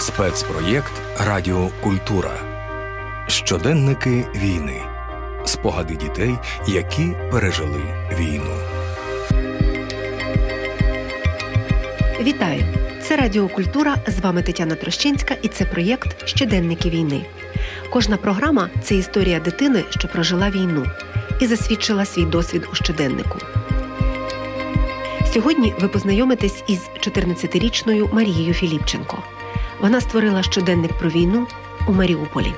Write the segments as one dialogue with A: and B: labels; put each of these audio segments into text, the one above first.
A: Спецпроєкт Радіо Культура. Щоденники війни. Спогади дітей, які пережили війну.
B: Вітаю! Це Радіо Культура. З вами Тетяна Трощинська, і це проєкт Щоденники війни. Кожна програма це історія дитини, що прожила війну і засвідчила свій досвід у щоденнику. Сьогодні ви познайомитесь із 14-річною Марією Філіпченко. Вона створила щоденник про війну у Маріуполі.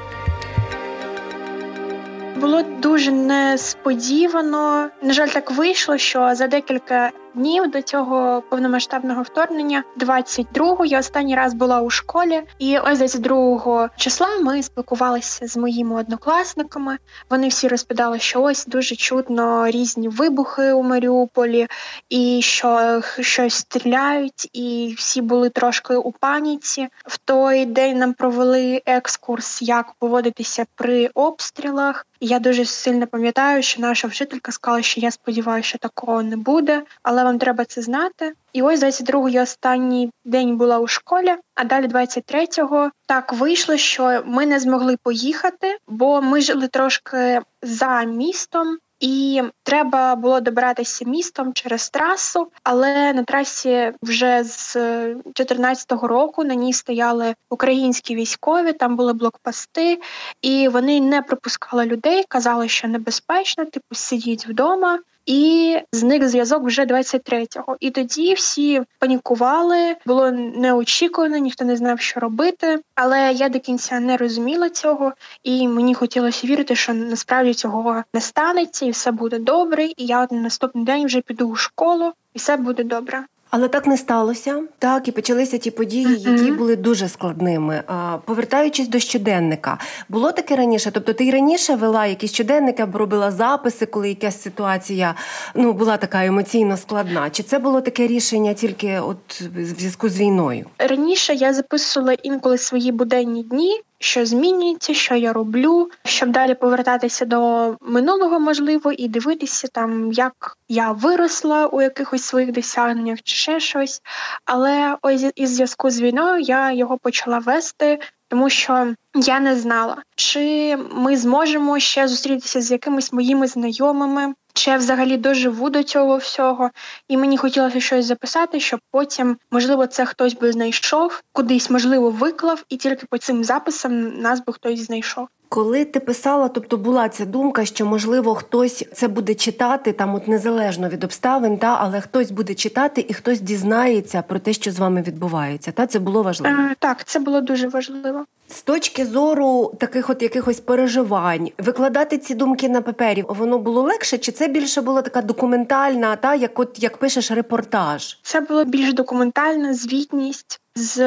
C: Було дуже несподівано. На жаль, так вийшло, що за декілька днів до цього повномасштабного вторгнення, 22-го, я останній раз була у школі, і ось 22 числа ми спілкувалися з моїми однокласниками. Вони всі розповідали, що ось дуже чутно різні вибухи у Маріуполі, і що щось стріляють, і всі були трошки у паніці. В той день нам провели екскурс, як поводитися при обстрілах. Я дуже сильно пам'ятаю, що наша вчителька сказала, що я сподіваюся, що такого не буде, але вам треба це знати. І ось 22-й останній день була у школі, а далі 23-го так вийшло, що ми не змогли поїхати, бо ми жили трошки за містом. І треба було добиратися містом через трасу, але на трасі вже з 14-го року на ній стояли українські військові, там були блокпости, і вони не пропускали людей, казали, що небезпечно, типу сидіть вдома. І зник зв'язок вже 23-го. І тоді всі панікували, було неочікувано, ніхто не знав, що робити. Але я до кінця не розуміла цього, і мені хотілося вірити, що насправді цього не станеться, і все буде добре. І я на наступний день вже піду у школу, і все буде добре.
B: Але так не сталося. Так і почалися ті події, mm-hmm. які були дуже складними. А, Повертаючись до щоденника, було таке раніше. Тобто, ти й раніше вела якісь щоденники або робила записи, коли якась ситуація ну була така емоційно складна. Чи це було таке рішення тільки от в зв'язку з війною?
C: Раніше я записувала інколи свої буденні дні що змінюється, що я роблю, щоб далі повертатися до минулого, можливо, і дивитися там, як я виросла у якихось своїх досягненнях чи ще щось. Але ось із зв'язку з війною я його почала вести. Тому що я не знала, чи ми зможемо ще зустрітися з якимись моїми знайомими, чи я взагалі доживу до цього всього, і мені хотілося щось записати, щоб потім, можливо, це хтось би знайшов, кудись можливо виклав, і тільки по цим записам нас би хтось знайшов.
B: Коли ти писала, тобто була ця думка, що можливо хтось це буде читати там, от незалежно від обставин, та але хтось буде читати і хтось дізнається про те, що з вами відбувається. Та це було важливо.
C: Е, так, це було дуже важливо.
B: З точки зору таких от якихось переживань, викладати ці думки на папері, воно було легше, чи це більше була така документальна, та як от як пишеш репортаж?
C: Це було більш документальна звітність з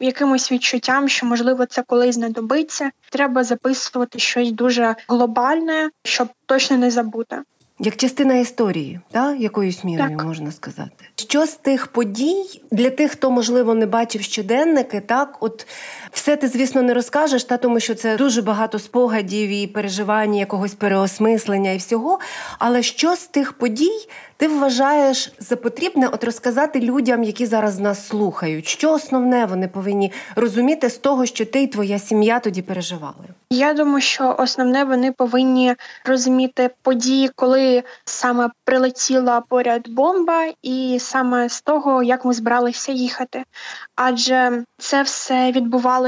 C: якимось відчуттям, що можливо це колись знадобиться. Треба записувати щось дуже глобальне, щоб точно не забути.
B: Як частина історії, та якоюсь мірою
C: так.
B: можна сказати, що з тих подій для тих, хто можливо не бачив щоденники, так от все ти, звісно, не розкажеш, та тому що це дуже багато спогадів і переживань, якогось переосмислення і всього. Але що з тих подій ти вважаєш за потрібне от розказати людям, які зараз нас слухають, що основне вони повинні розуміти з того, що ти і твоя сім'я тоді переживали?
C: Я думаю, що основне вони повинні розуміти події, коли саме прилетіла поряд бомба, і саме з того, як ми збиралися їхати. Адже це все відбувалося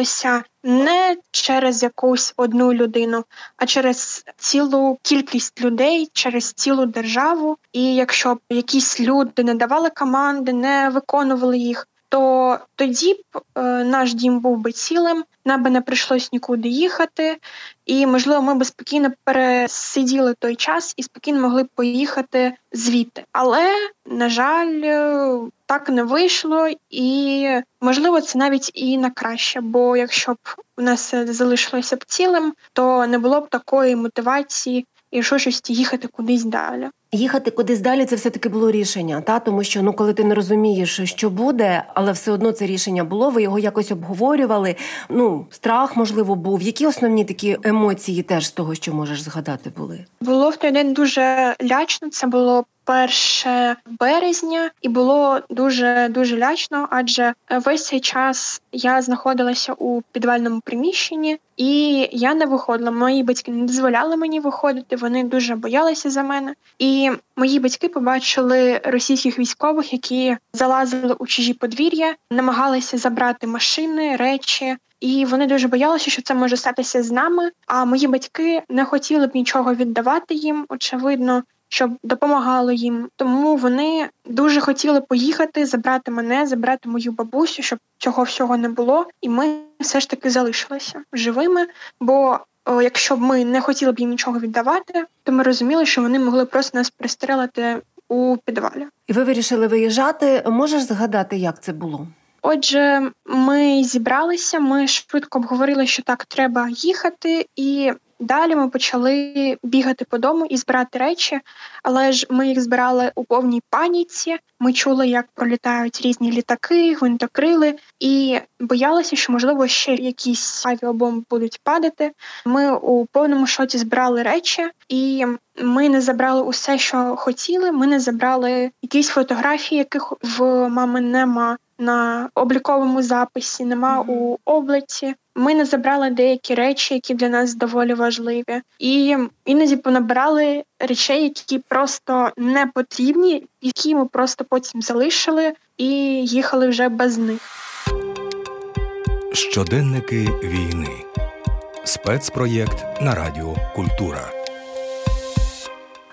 C: не через якусь одну людину, а через цілу кількість людей, через цілу державу. І якщо якісь люди не давали команди, не виконували їх, то тоді б е, наш дім був би цілим, нам би не прийшлось нікуди їхати, і можливо, ми би спокійно пересиділи той час і спокійно могли б поїхати звідти. Але на жаль, е, так не вийшло, і можливо, це навіть і на краще. Бо якщо б у нас залишилося б цілим, то не було б такої мотивації і щось їхати кудись далі.
B: Їхати кудись далі це все таки було рішення, та тому що ну коли ти не розумієш, що буде, але все одно це рішення було. Ви його якось обговорювали. Ну страх можливо був. Які основні такі емоції теж з того, що можеш згадати, були
C: було в той день дуже лячно. Це було 1 березня, і було дуже дуже лячно, адже весь цей час я знаходилася у підвальному приміщенні, і я не виходила. Мої батьки не дозволяли мені виходити. Вони дуже боялися за мене. І мої батьки побачили російських військових, які залазили у чужі подвір'я, намагалися забрати машини, речі. І вони дуже боялися, що це може статися з нами. А мої батьки не хотіли б нічого віддавати їм. Очевидно, щоб допомагало їм. Тому вони дуже хотіли поїхати, забрати мене, забрати мою бабусю, щоб цього всього не було. І ми все ж таки залишилися живими. Бо о, якщо б ми не хотіли б їм нічого віддавати, то ми розуміли, що вони могли просто нас пристрелити у підвалі.
B: І ви вирішили виїжджати. Можеш згадати, як це було?
C: Отже, ми зібралися, ми швидко обговорили, що так треба їхати, і Далі ми почали бігати по дому і збирати речі, але ж ми їх збирали у повній паніці. Ми чули, як пролітають різні літаки, гвинтокрили, і боялися, що можливо ще якісь авіабомби будуть падати. Ми у повному шоці збирали речі, і ми не забрали усе, що хотіли. Ми не забрали якісь фотографії, яких в мами нема на обліковому записі, нема mm-hmm. у облиці. Ми не забрали деякі речі, які для нас доволі важливі, і іноді понабирали речей, які просто не потрібні, які ми просто потім залишили і їхали вже без них.
A: Щоденники війни, спецпроєкт на радіо Культура.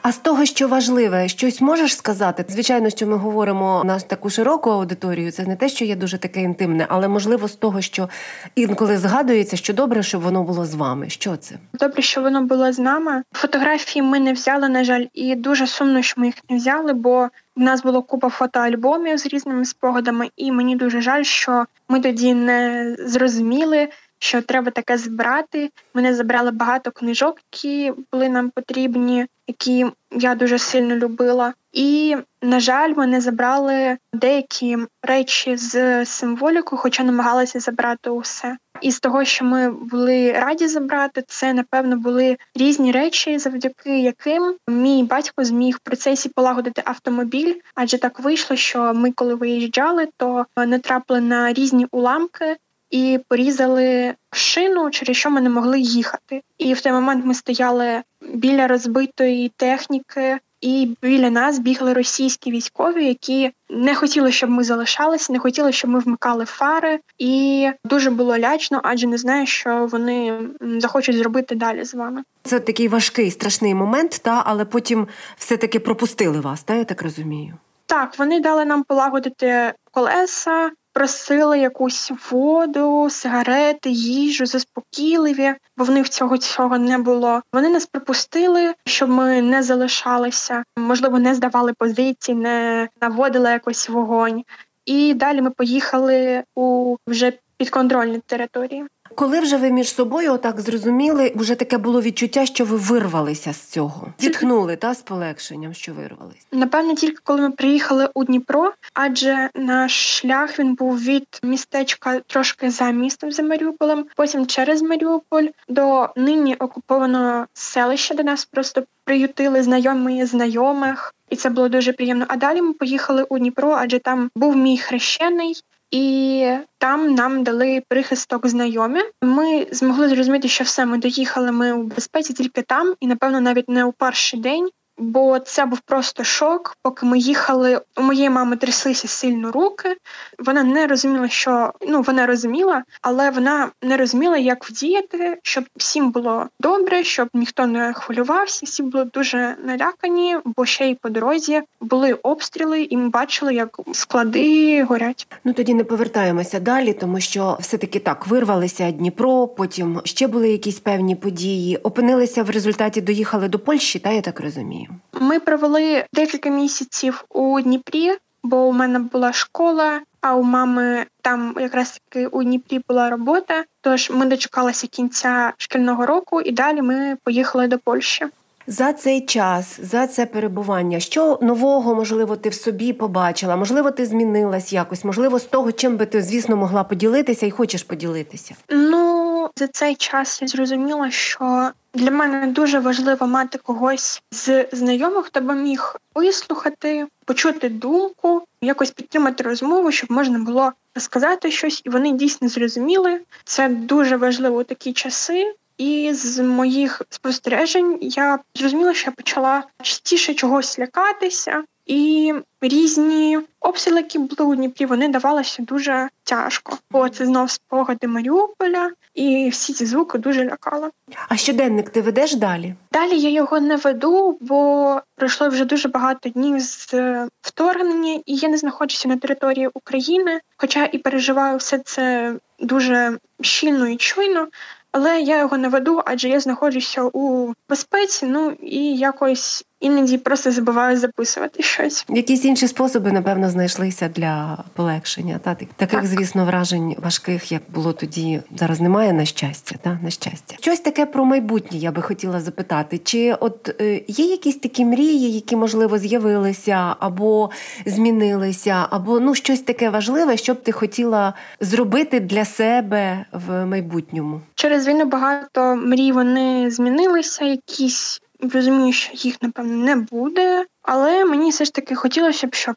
B: А з того, що важливе, щось можеш сказати? Звичайно, що ми говоримо на таку широку аудиторію. Це не те, що є дуже таке інтимне, але можливо з того, що інколи згадується, що добре, щоб воно було з вами. Що це?
C: Добре, що воно було з нами. Фотографії ми не взяли, на жаль, і дуже сумно, що ми їх не взяли, бо в нас було купа фотоальбомів з різними спогадами, і мені дуже жаль, що ми тоді не зрозуміли що треба таке збирати. Мене забрали багато книжок, які були нам потрібні, які я дуже сильно любила. І, на жаль, мене забрали деякі речі з символікою, хоча намагалися забрати усе. І з того, що ми були раді забрати, це напевно були різні речі, завдяки яким мій батько зміг в процесі полагодити автомобіль. Адже так вийшло, що ми, коли виїжджали, то натрапили на різні уламки, і порізали шину, через що ми не могли їхати. І в той момент ми стояли біля розбитої техніки. І біля нас бігли російські військові, які не хотіли, щоб ми залишалися, не хотіли, щоб ми вмикали фари, і дуже було лячно, адже не знаю, що вони захочуть зробити далі з вами.
B: Це такий важкий страшний момент, та але потім все таки пропустили вас, та я так розумію.
C: Так, вони дали нам полагодити колеса, просили якусь воду, сигарети, їжу, заспокійливі, бо в них цього цього не було. Вони нас припустили, щоб ми не залишалися, можливо, не здавали позиції, не наводили якось вогонь. І далі ми поїхали у вже підконтрольні території.
B: Коли вже ви між собою отак зрозуміли, вже таке було відчуття, що ви вирвалися з цього, зітхнули та з полегшенням, що вирвались.
C: Напевно, тільки коли ми приїхали у Дніпро, адже наш шлях він був від містечка трошки за містом за Маріуполем, потім через Маріуполь до нині окупованого селища, де нас просто приютили знайомі знайомих. І це було дуже приємно. А далі ми поїхали у Дніпро, адже там був мій хрещений, і там нам дали прихисток знайомі. Ми змогли зрозуміти, що все ми доїхали. Ми у безпеці тільки там, і напевно навіть не у перший день бо це був просто шок. Поки ми їхали, у моєї мами тряслися сильно руки. Вона не розуміла, що ну вона розуміла, але вона не розуміла, як вдіяти, щоб всім було добре, щоб ніхто не хвилювався. Всі були дуже налякані, бо ще й по дорозі були обстріли, і ми бачили, як склади горять.
B: Ну тоді не повертаємося далі, тому що все таки так вирвалися Дніпро. Потім ще були якісь певні події. Опинилися в результаті, доїхали до Польщі, та я так розумію.
C: Ми провели декілька місяців у Дніпрі, бо у мене була школа, а у мами там якраз таки у Дніпрі була робота. Тож ми дочекалися кінця шкільного року, і далі ми поїхали до Польщі.
B: За цей час, за це перебування, що нового, можливо, ти в собі побачила? Можливо, ти змінилась якось, можливо, з того, чим би ти, звісно, могла поділитися і хочеш поділитися?
C: Ну За цей час я зрозуміла, що для мене дуже важливо мати когось з знайомих, хто би міг вислухати, почути думку, якось підтримати розмову, щоб можна було сказати щось, і вони дійсно зрозуміли. Це дуже важливо у такі часи. І з моїх спостережень я зрозуміла, що я почала частіше чогось лякатися, і різні обстріли, які були у Дніпрі, вони давалися дуже тяжко. Бо це знов спогади Маріуполя, і всі ці звуки дуже лякали.
B: А щоденник ти ведеш далі?
C: Далі я його не веду, бо пройшло вже дуже багато днів з е, вторгнення, і я не знаходжуся на території України, хоча і переживаю все це дуже щільно і чуйно. Але я його не веду, адже я знаходжуся у безпеці. Ну і якось іноді просто забуваю записувати щось.
B: Якісь інші способи, напевно, знайшлися для полегшення. Та таких, так. звісно, вражень важких, як було тоді. Зараз немає на щастя. Та на щастя, щось таке про майбутнє. Я би хотіла запитати, чи от е, є якісь такі мрії, які можливо з'явилися або змінилися, або ну щось таке важливе, що б ти хотіла зробити для себе в майбутньому?
C: Через війну багато мрій вони змінилися, якісь розумію, що їх напевно не буде, але мені все ж таки хотілося б, щоб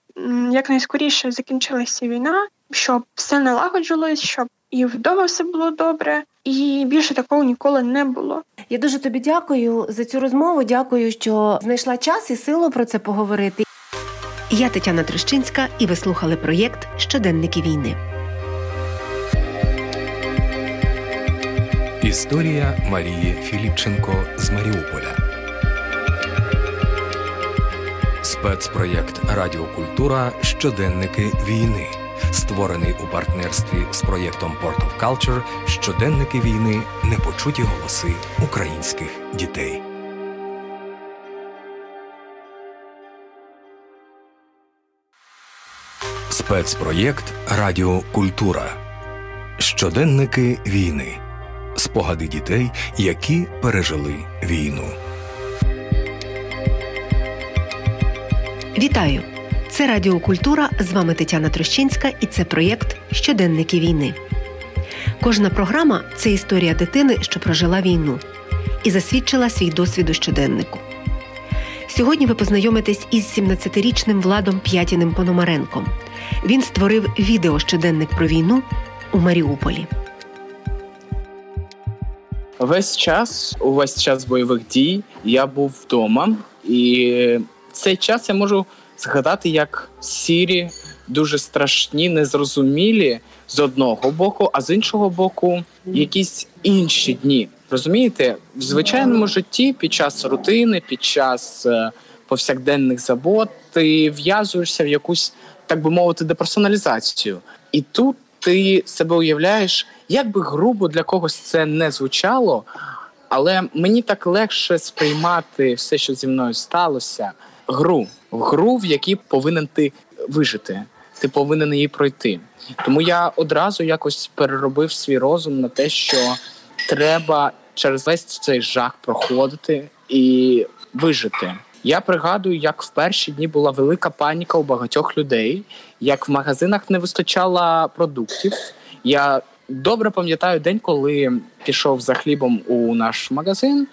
C: якнайскоріше закінчилася війна, щоб все налагоджувалось, щоб і вдома все було добре, і більше такого ніколи не було.
B: Я дуже тобі дякую за цю розмову. Дякую, що знайшла час і силу про це поговорити.
D: Я Тетяна Трещинська, і ви слухали проєкт Щоденники війни.
A: Історія Марії Філіпченко з Маріуполя. Спецпроєкт Радіокультура Щоденники війни, створений у партнерстві з проєктом Port of Culture Щоденники війни непочуті голоси українських дітей. Спецпроєкт Радіокультура Щоденники війни. Спогади дітей, які пережили війну.
D: Вітаю! Це Радіокультура. З вами Тетяна Трощинська і це проєкт Щоденники війни. Кожна програма це історія дитини, що прожила війну, і засвідчила свій досвід у щоденнику. Сьогодні ви познайомитесь із 17-річним Владом П'ятіним Пономаренком. Він створив відео щоденник про війну у Маріуполі.
E: Весь час, увесь час бойових дій, я був вдома і цей час я можу згадати як сірі, дуже страшні, незрозумілі з одного боку, а з іншого боку, якісь інші дні. Розумієте, в звичайному житті під час рутини, під час е, повсякденних забот, ти в'язуєшся в якусь, так би мовити, деперсоналізацію. І тут ти себе уявляєш, як би грубо для когось це не звучало, але мені так легше сприймати все, що зі мною сталося гру, гру, в якій повинен ти вижити. Ти повинен її пройти. Тому я одразу якось переробив свій розум на те, що треба через весь цей жах проходити і вижити. Я пригадую, як в перші дні була велика паніка у багатьох людей, як в магазинах не вистачало продуктів. Я добре пам'ятаю день, коли пішов за хлібом у наш магазин.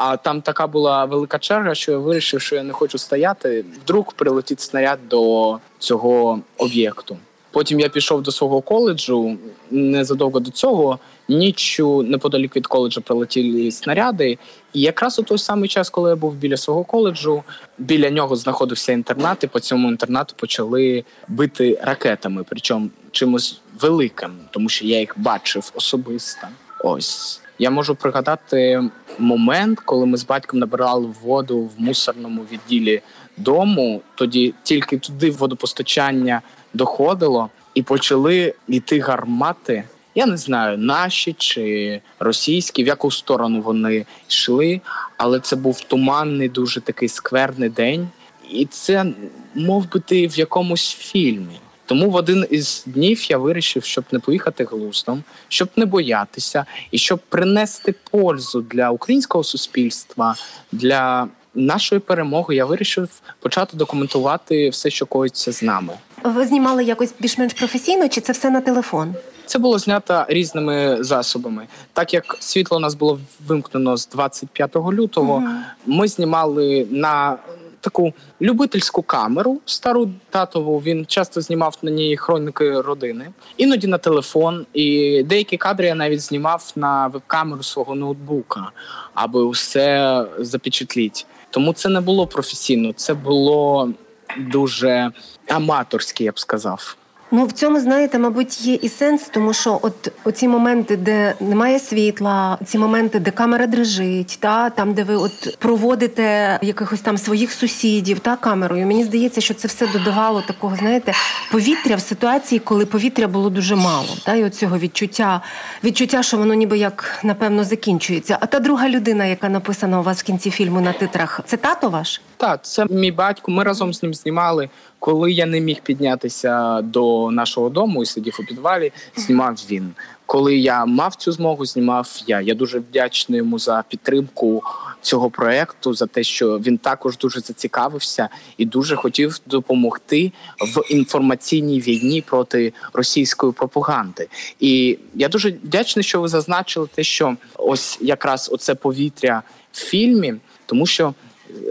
E: А там така була велика черга, що я вирішив, що я не хочу стояти. Вдруг прилетить снаряд до цього об'єкту. Потім я пішов до свого коледжу. Незадовго до цього ніччю неподалік від коледжу прилетіли снаряди. І якраз у той самий час, коли я був біля свого коледжу, біля нього знаходився інтернат, і по цьому інтернату почали бити ракетами, причому чимось великим, тому що я їх бачив особисто. Ось я можу пригадати момент, коли ми з батьком набирали воду в мусорному відділі дому. Тоді тільки туди водопостачання доходило, і почали йти гармати. Я не знаю, наші чи російські, в яку сторону вони йшли, але це був туманний, дуже такий скверний день, і це мов би ти в якомусь фільмі. Тому в один із днів я вирішив, щоб не поїхати глуздом, щоб не боятися, і щоб принести пользу для українського суспільства, для нашої перемоги. Я вирішив почати документувати все, що коїться з нами.
B: Ви знімали якось більш-менш професійно, чи це все на телефон?
E: Це було знято різними засобами. Так як світло у нас було вимкнено з 25 лютого, угу. ми знімали на таку любительську камеру стару татову. Він часто знімав на ній хроніки родини, іноді на телефон. І деякі кадри я навіть знімав на веб-камеру свого ноутбука, аби усе запечатліть. Тому це не було професійно, це було дуже аматорське, я б сказав.
B: Ну в цьому знаєте, мабуть, є і сенс, тому що от оці моменти, де немає світла, ці моменти, де камера дрижить, та там, де ви от проводите якихось там своїх сусідів та камерою. Мені здається, що це все додавало такого, знаєте, повітря в ситуації, коли повітря було дуже мало. Та і цього відчуття, відчуття, що воно ніби як напевно закінчується. А та друга людина, яка написана у вас в кінці фільму на титрах, це тато ваш?
E: Так, це мій батько. Ми разом з ним знімали. Коли я не міг піднятися до нашого дому і сидів у підвалі, знімав він. Коли я мав цю змогу, знімав я. Я дуже вдячний йому за підтримку цього проекту, за те, що він також дуже зацікавився і дуже хотів допомогти в інформаційній війні проти російської пропаганди. І я дуже вдячний, що ви зазначили те, що ось якраз оце повітря в фільмі, тому що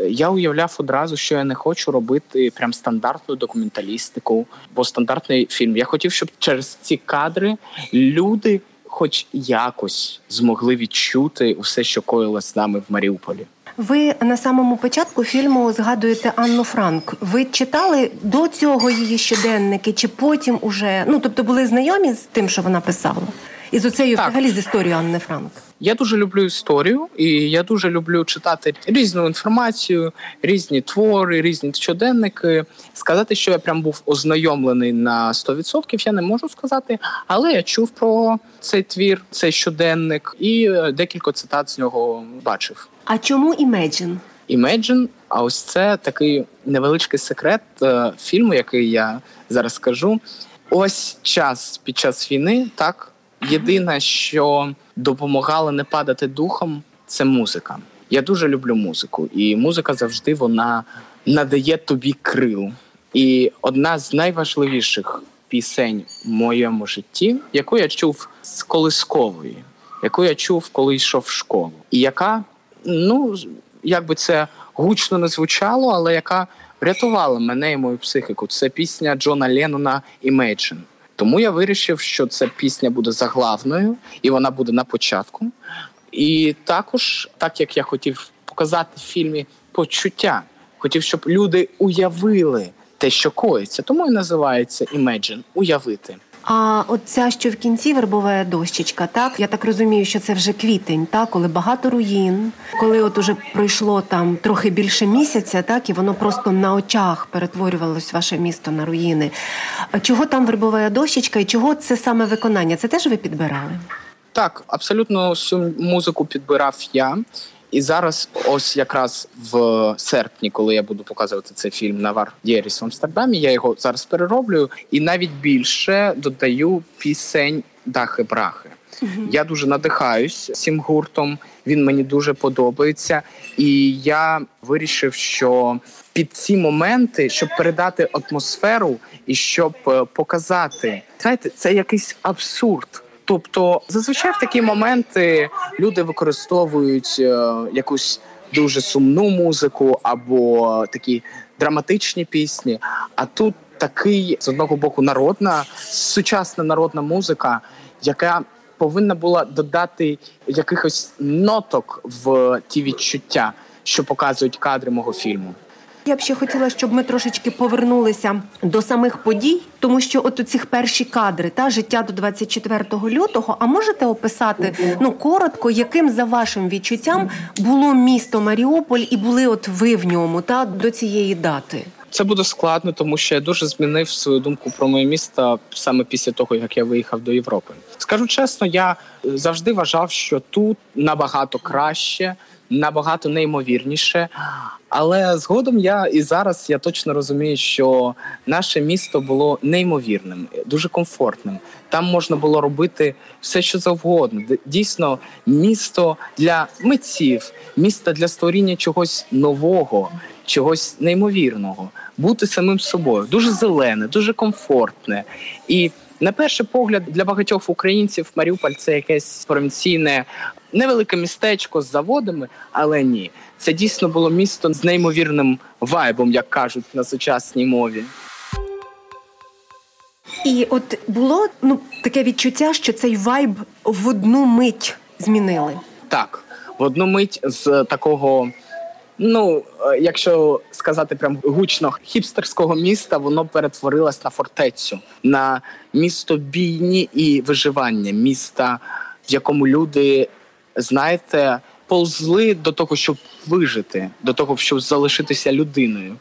E: я уявляв одразу, що я не хочу робити прям стандартну документалістику, бо стандартний фільм. Я хотів, щоб через ці кадри люди, хоч якось, змогли відчути усе, що коїлось з нами в Маріуполі.
B: Ви на самому початку фільму згадуєте Анну Франк. Ви читали до цього її щоденники, чи потім уже ну тобто були знайомі з тим, що вона писала? І з оцею взагалі з історією Анни Франк.
E: Я дуже люблю історію, і я дуже люблю читати різну інформацію, різні твори, різні щоденники. Сказати, що я прям був ознайомлений на 100%, я не можу сказати, але я чув про цей твір, цей щоденник, і е, декілька цитат з нього бачив.
B: А чому Imagine?
E: Imagine, а ось це такий невеличкий секрет е, фільму, який я зараз скажу. Ось час під час війни так. Єдине, що допомагало не падати духом, це музика. Я дуже люблю музику, і музика завжди вона надає тобі крил. І одна з найважливіших пісень в моєму житті, яку я чув з колискової, яку я чув, коли йшов в школу, і яка, ну як би це гучно не звучало, але яка врятувала мене і мою психіку. Це пісня Джона Леннона «Imagine». Тому я вирішив, що ця пісня буде заглавною, і вона буде на початку. І також, так як я хотів показати в фільмі почуття, хотів, щоб люди уявили те, що коїться. Тому і називається «Imagine» – уявити.
B: А от ця, що в кінці вербова дощечка, так я так розумію, що це вже квітень, так коли багато руїн, коли от уже пройшло там трохи більше місяця, так і воно просто на очах перетворювалось ваше місто на руїни. Чого там вербова дощечка і чого це саме виконання? Це теж ви підбирали?
E: Так, абсолютно всю музику підбирав я. І зараз, ось якраз в серпні, коли я буду показувати цей фільм Навар Єріс в Амстердамі, я його зараз перероблюю і навіть більше додаю пісень Дахи Брахи. uh Я дуже надихаюсь цим гуртом. Він мені дуже подобається, і я вирішив, що під ці моменти, щоб передати атмосферу і щоб е, показати, знаєте, це якийсь абсурд. Тобто, зазвичай в такі моменти люди використовують е, якусь дуже сумну музику або такі драматичні пісні. А тут такий з одного боку народна, сучасна народна музика, яка повинна була додати якихось ноток в ті відчуття, що показують кадри мого фільму.
B: Я б ще хотіла, щоб ми трошечки повернулися до самих подій, тому що от у цих перші кадри та життя до 24 лютого. А можете описати ну коротко, яким за вашим відчуттям було місто Маріуполь, і були от ви в ньому та до цієї дати?
E: Це буде складно, тому що я дуже змінив свою думку про моє місто саме після того, як я виїхав до Європи. Скажу чесно, я завжди вважав, що тут набагато краще набагато неймовірніше. Але згодом я і зараз я точно розумію, що наше місто було неймовірним, дуже комфортним. Там можна було робити все, що завгодно. Дійсно, місто для митців, місто для створіння чогось нового, чогось неймовірного, бути самим собою. Дуже зелене, дуже комфортне. І На перший погляд, для багатьох українців Маріуполь це якесь провінційне невелике містечко з заводами, але ні, це дійсно було місто з неймовірним вайбом, як кажуть на сучасній мові.
B: І от було ну таке відчуття, що цей вайб в одну мить змінили.
E: Так, в одну мить з такого. Ну, е, якщо сказати прям гучно хіпстерського міста, воно перетворилось на фортецю, на місто бійні і виживання, міста, в якому люди, знаєте, повзли до того, щоб вижити, до того, щоб залишитися людиною.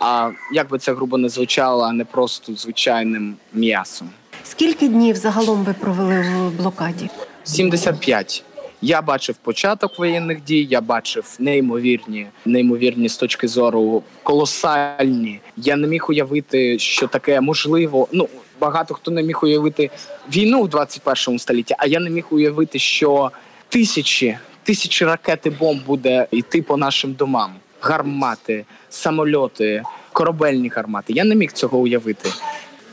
E: А як би це грубо не звучало, а не просто звичайним м'ясом.
B: Скільки днів загалом ви провели в блокаді?
E: 75. Я бачив початок воєнних дій, я бачив неймовірні, неймовірні з точки зору колосальні. Я не міг уявити, що таке можливо. Ну багато хто не міг уявити війну в 21 столітті, а я не міг уявити, що тисячі тисячі ракет і бомб буде йти по нашим домам. Гармати, самольоти, корабельні гармати. Я не міг цього уявити.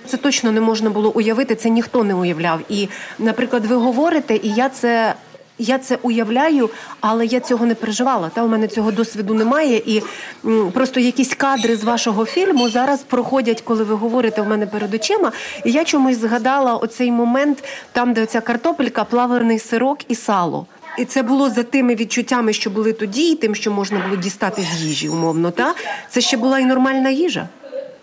B: Це точно не можна було уявити, це ніхто не уявляв. І, наприклад, ви говорите, і я це. Я це уявляю, але я цього не переживала. Та у мене цього досвіду немає. І просто якісь кадри з вашого фільму зараз проходять, коли ви говорите в мене перед очима. І я чомусь згадала оцей момент, там, де оця картопелька, плаверний сирок і сало. І це було за тими відчуттями, що були тоді, і тим, що можна було дістати з їжі, умовно. Та це ще була і нормальна їжа.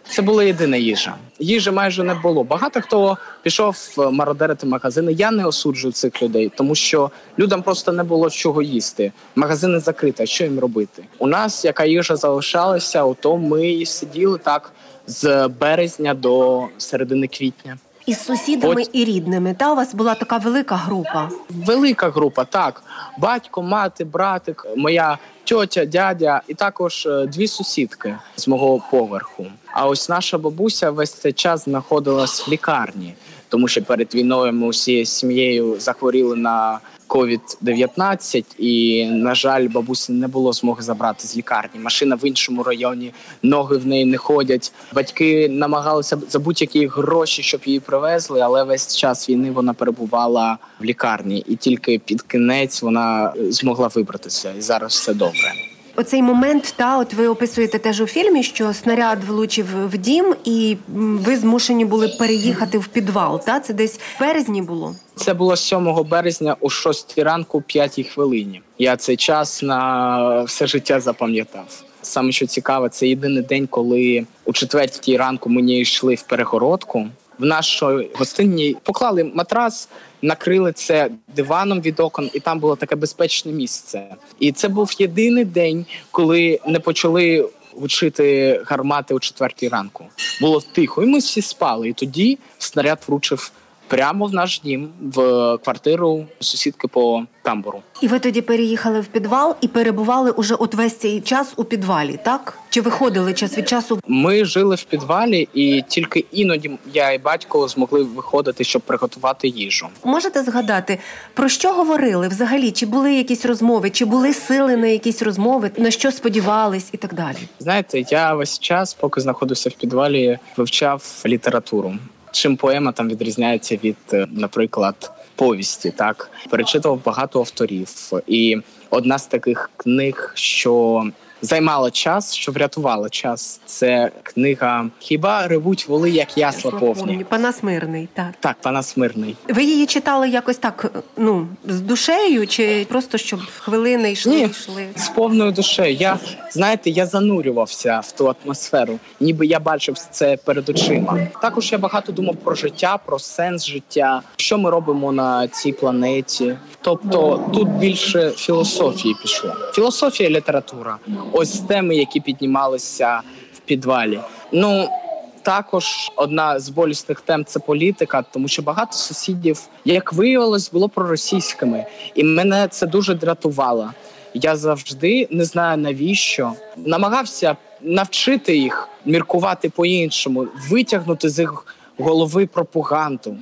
E: Це була єдина їжа. Їжі майже не було. Багато хто пішов мародерити магазини. Я не осуджую цих людей, тому що людям просто не було чого їсти. Магазини закриті. Що їм робити? У нас яка їжа залишалася, ото ми сиділи так з березня до середини квітня.
B: Із сусідами
E: От.
B: і рідними. Та у вас була така велика група.
E: Велика група, так. Батько, мати, братик, моя тьотя, дядя, і також е, дві сусідки з мого поверху. А ось наша бабуся весь цей час знаходилась в лікарні, тому що перед війною ми усією сім'єю захворіли на COVID-19 і, на жаль, бабусі не було змоги забрати з лікарні. Машина в іншому районі, ноги в неї не ходять. Батьки намагалися за будь-які гроші, щоб її привезли, але весь час війни вона перебувала в лікарні, і тільки під кінець вона змогла вибратися. І зараз все добре.
B: Оцей момент, та от ви описуєте теж у фільмі, що снаряд влучив в дім, і ви змушені були переїхати в підвал. Та це десь в березні було.
E: Це було 7 березня о 6 ранку, 5 хвилині. Я цей час на все життя запам'ятав. Саме що цікаве, це єдиний день, коли у четвертій ранку мені йшли в перегородку. В нашій гостині поклали матрас, накрили це диваном від окон, і там було таке безпечне місце. І це був єдиний день, коли не почали гучити гармати о четвертій ранку. Було тихо, і ми всі спали. І тоді снаряд влучив прямо в наш дім, в квартиру сусідки по тамбуру.
B: І ви тоді переїхали в підвал і перебували уже от весь цей час у підвалі, так? Чи виходили час від часу?
E: Ми жили в підвалі, і тільки іноді я і батько змогли виходити, щоб приготувати їжу.
B: Можете згадати, про що говорили взагалі? Чи були якісь розмови, чи були сили на якісь розмови, на що сподівались і так далі?
E: Знаєте, я весь час, поки знаходився в підвалі, вивчав літературу. Чим поема там відрізняється від, е, наприклад, повісті, так? Перечитував багато авторів, і одна з таких книг, що займала час, що врятувала час, це книга Хіба ревуть воли, як ясла повні.
B: Панас Мирний, так.
E: Так, пана Смирний.
B: Ви її читали якось так, ну, з душею, чи просто щоб хвилини йшли,
E: Ні.
B: йшли?
E: З повною душею. Я знаєте, я занурювався в ту атмосферу, ніби я бачив це перед очима. Також я багато думав про життя, про сенс життя, що ми робимо на цій планеті. Тобто тут більше філософії пішло. Філософія, література. Ось теми, які піднімалися в підвалі. Ну також одна з болісних тем це політика, тому що багато сусідів, як виявилось, було проросійськими, і мене це дуже дратувало. Я завжди не знаю навіщо намагався навчити їх міркувати по-іншому, витягнути з їх голови пропаганду.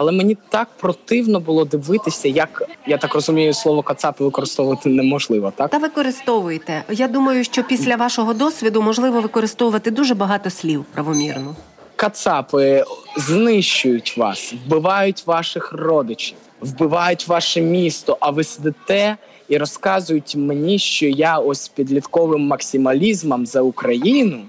E: Але мені так противно було дивитися, як я так розумію, слово кацапи використовувати неможливо. Так
B: Та використовуйте. Я думаю, що після вашого досвіду можливо використовувати дуже багато слів правомірно.
E: Кацапи знищують вас, вбивають ваших родичів, вбивають ваше місто. А ви сидите і розказують мені, що я ось підлітковим максималізмом за Україну,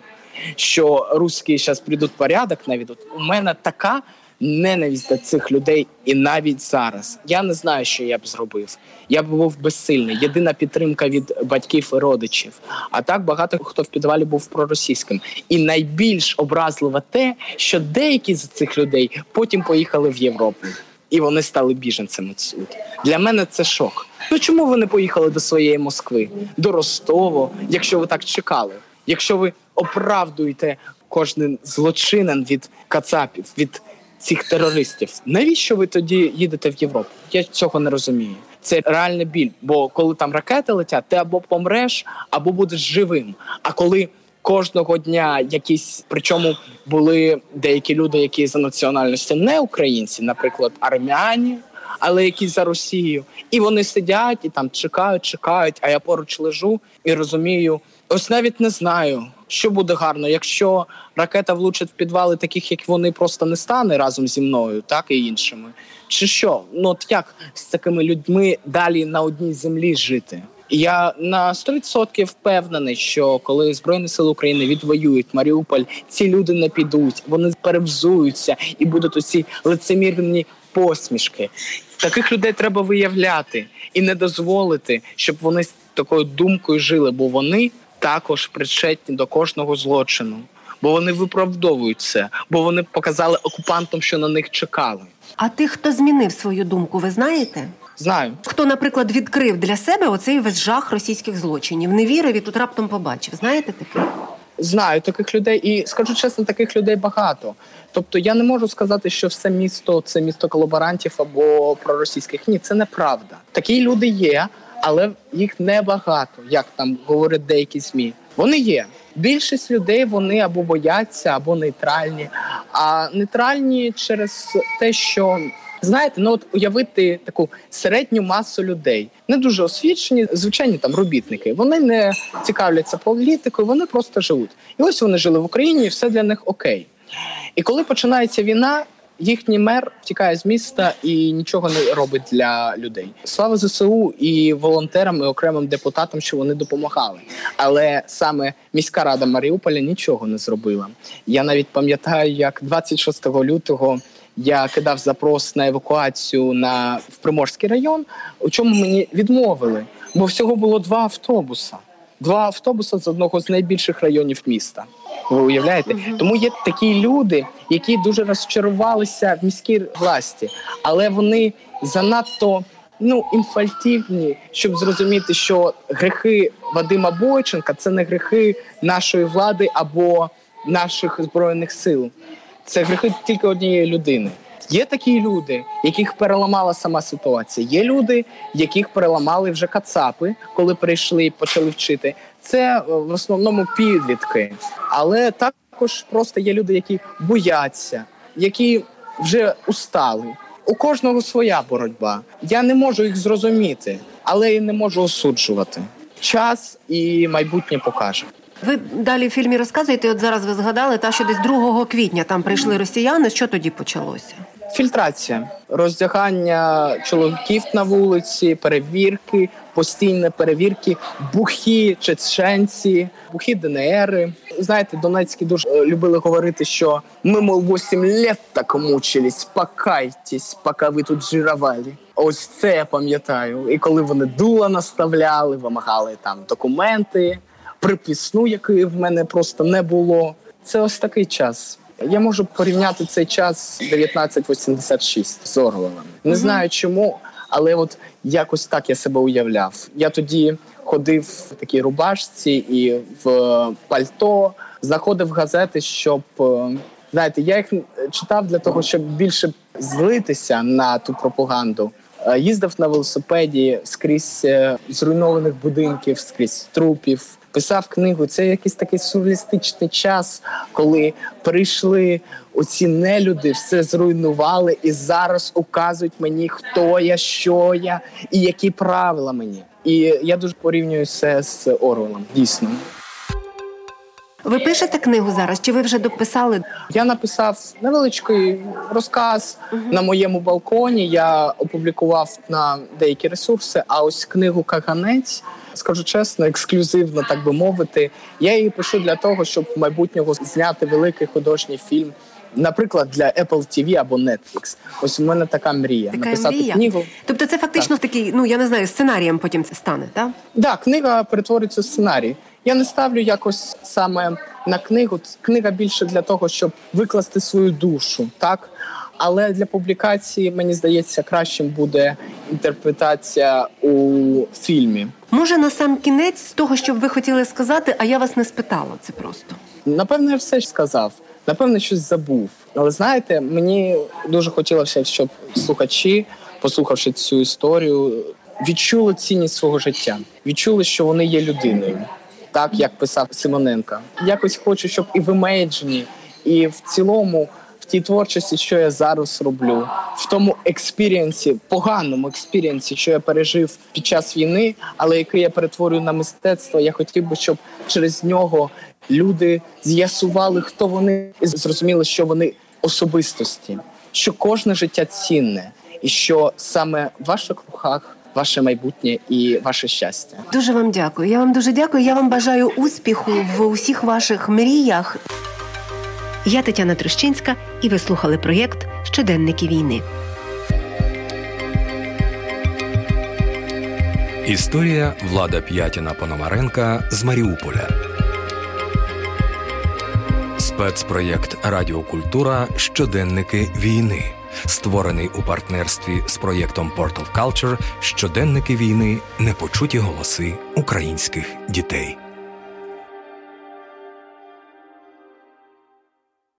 E: що русські зараз прийдуть порядок. Навіть от у мене така ненависть до цих людей, і навіть зараз я не знаю, що я б зробив. Я б був безсильний. Єдина підтримка від батьків і родичів. А так багато хто в підвалі був проросійським. І найбільш образливо те, що деякі з цих людей потім поїхали в Європу. І вони стали біженцями. Тут. Для мене це шок. Ну чому ви не поїхали до своєї Москви, до Ростова, якщо ви так чекали? Якщо ви оправдуєте кожен злочинен від кацапів, від цих терористів. Навіщо ви тоді їдете в Європу? Я цього не розумію. Це реальний біль. Бо коли там ракети летять, ти або помреш, або будеш живим. А коли кожного дня якісь, причому були деякі люди, які за національністю не українці, наприклад, армяні. Але які за Росію, і вони сидять і там чекають, чекають. А я поруч лежу і розумію, ось навіть не знаю, що буде гарно, якщо ракета влучить в підвали, таких як вони просто не стане разом зі мною, так і іншими. Чи що? Ну от як з такими людьми далі на одній землі жити? Я на 100% впевнений, що коли збройні сили України відвоюють Маріуполь, ці люди не підуть, вони перевзуються і будуть усі лицемірні посмішки. Таких людей треба виявляти і не дозволити, щоб вони з такою думкою жили, бо вони також причетні до кожного злочину, бо вони виправдовують це, бо вони показали окупантам, що на них чекали.
B: А тих, хто змінив свою думку, ви знаєте?
E: Знаю,
B: хто, наприклад, відкрив для себе оцей весь жах російських злочинів, не вірив і тут раптом побачив. Знаєте таких?
E: Знаю таких людей, і скажу чесно, таких людей багато. Тобто я не можу сказати, що все місто це місто колаборантів або проросійських. Ні, це неправда. Такі люди є, але їх небагато, як там говорять деякі змі. Вони є. Більшість людей вони або бояться, або нейтральні. А нейтральні через те, що знаєте, ну от уявити таку середню масу людей, не дуже освічені, звичайні там робітники. Вони не цікавляться політикою, вони просто живуть. І ось вони жили в Україні, і все для них окей. І коли починається війна, їхній мер тікає з міста і нічого не робить для людей. Слава ЗСУ і волонтерам і окремим депутатам, що вони допомагали. Але саме міська рада Маріуполя нічого не зробила. Я навіть пам'ятаю, як 26 лютого. Я кидав запрос на евакуацію на в Приморський район, у чому мені відмовили, бо всього було два автобуса. Два автобуси з одного з найбільших районів міста. Ви уявляєте? Uh-huh. Тому є такі люди, які дуже розчарувалися в міській власті, але вони занадто ну інфальтивні, щоб зрозуміти, що грехи Вадима Бойченка це не грехи нашої влади або наших збройних сил. Це грехи тільки однієї людини. Є такі люди, яких переламала сама ситуація. Є люди, яких переламали вже кацапи, коли прийшли і почали вчити. Це е, в основному підлітки, але також просто є люди, які бояться, які вже устали. У кожного своя боротьба. Я не можу їх зрозуміти, але і не можу осуджувати. Час і майбутнє покаже.
B: Ви далі в фільмі розказуєте. От зараз ви згадали, та що десь 2 квітня там прийшли росіяни. Що тоді почалося?
E: Фільтрація, роздягання чоловіків на вулиці, перевірки, постійні перевірки, бухі чеченці, бухі ДНРи. Знаєте, Донецькі дуже е, любили говорити, що ми, мол, 8 лет так мучились, покайтесь, поки ви тут жирували. Ось це я пам'ятаю. І коли вони дула наставляли, вимагали там документи, приписну, якої в мене просто не було. Це ось такий час. Я можу порівняти цей час 1986 з Орвелем. Не знаю чому, але от якось так я себе уявляв. Я тоді ходив в такій рубашці і в пальто, знаходив газети, щоб е, знаєте, я їх читав для того, щоб більше злитися на ту пропаганду. Е, їздив на велосипеді скрізь е, зруйнованих будинків, скрізь трупів писав книгу. Це якийсь такий сюрреалістичний час, коли прийшли оці нелюди, все зруйнували і зараз указують мені, хто я, що я і які правила мені. І я дуже порівнюю це з Орвелом, дійсно.
B: Ви пишете книгу зараз? Чи ви вже дописали?
E: Я написав невеличкий розказ uh на моєму балконі. Я опублікував на деякі ресурси. А ось книгу Каганець скажу чесно, ексклюзивно, так би мовити. Я її пишу для того, щоб в майбутнього зняти великий художній фільм. Наприклад, для Apple TV або Netflix. Ось у мене така мрія
B: така
E: написати
B: мрія.
E: книгу.
B: Тобто, це фактично так. такий, ну я не знаю, сценарієм потім це стане, так?
E: Да, книга перетвориться в сценарій. Я не ставлю якось саме на книгу. Книга більше для того, щоб викласти свою душу, так але для публікації мені здається кращим буде інтерпретація у фільмі.
B: Може, на сам кінець з того, що б ви хотіли сказати, а я вас не спитала. Це просто
E: напевно, я все ж сказав. Напевно, щось забув. Але знаєте, мені дуже хотілося, щоб слухачі, послухавши цю історію, відчули цінність свого життя, відчули, що вони є людиною, так як писав Симоненко. Якось хочу, щоб і в імейджені, і в цілому тій творчості, що я зараз роблю, в тому експірієнсі, поганому експірієнсі, що я пережив під час війни, але який я перетворюю на мистецтво. Я хотів би, щоб через нього люди з'ясували, хто вони, і зрозуміли, що вони особистості, що кожне життя цінне, і що саме в ваших руках. Ваше майбутнє і ваше щастя.
B: Дуже вам дякую. Я вам дуже дякую. Я вам бажаю успіху в усіх ваших мріях.
D: Я Тетяна Трощинська, і ви слухали проєкт Щоденники війни.
A: Історія Влада П'ятіна Пономаренка з Маріуполя. Спецпроєкт Радіокультура Щоденники війни. Створений у партнерстві з проєктом Portal Culture Щоденники війни. Непочуті голоси українських дітей.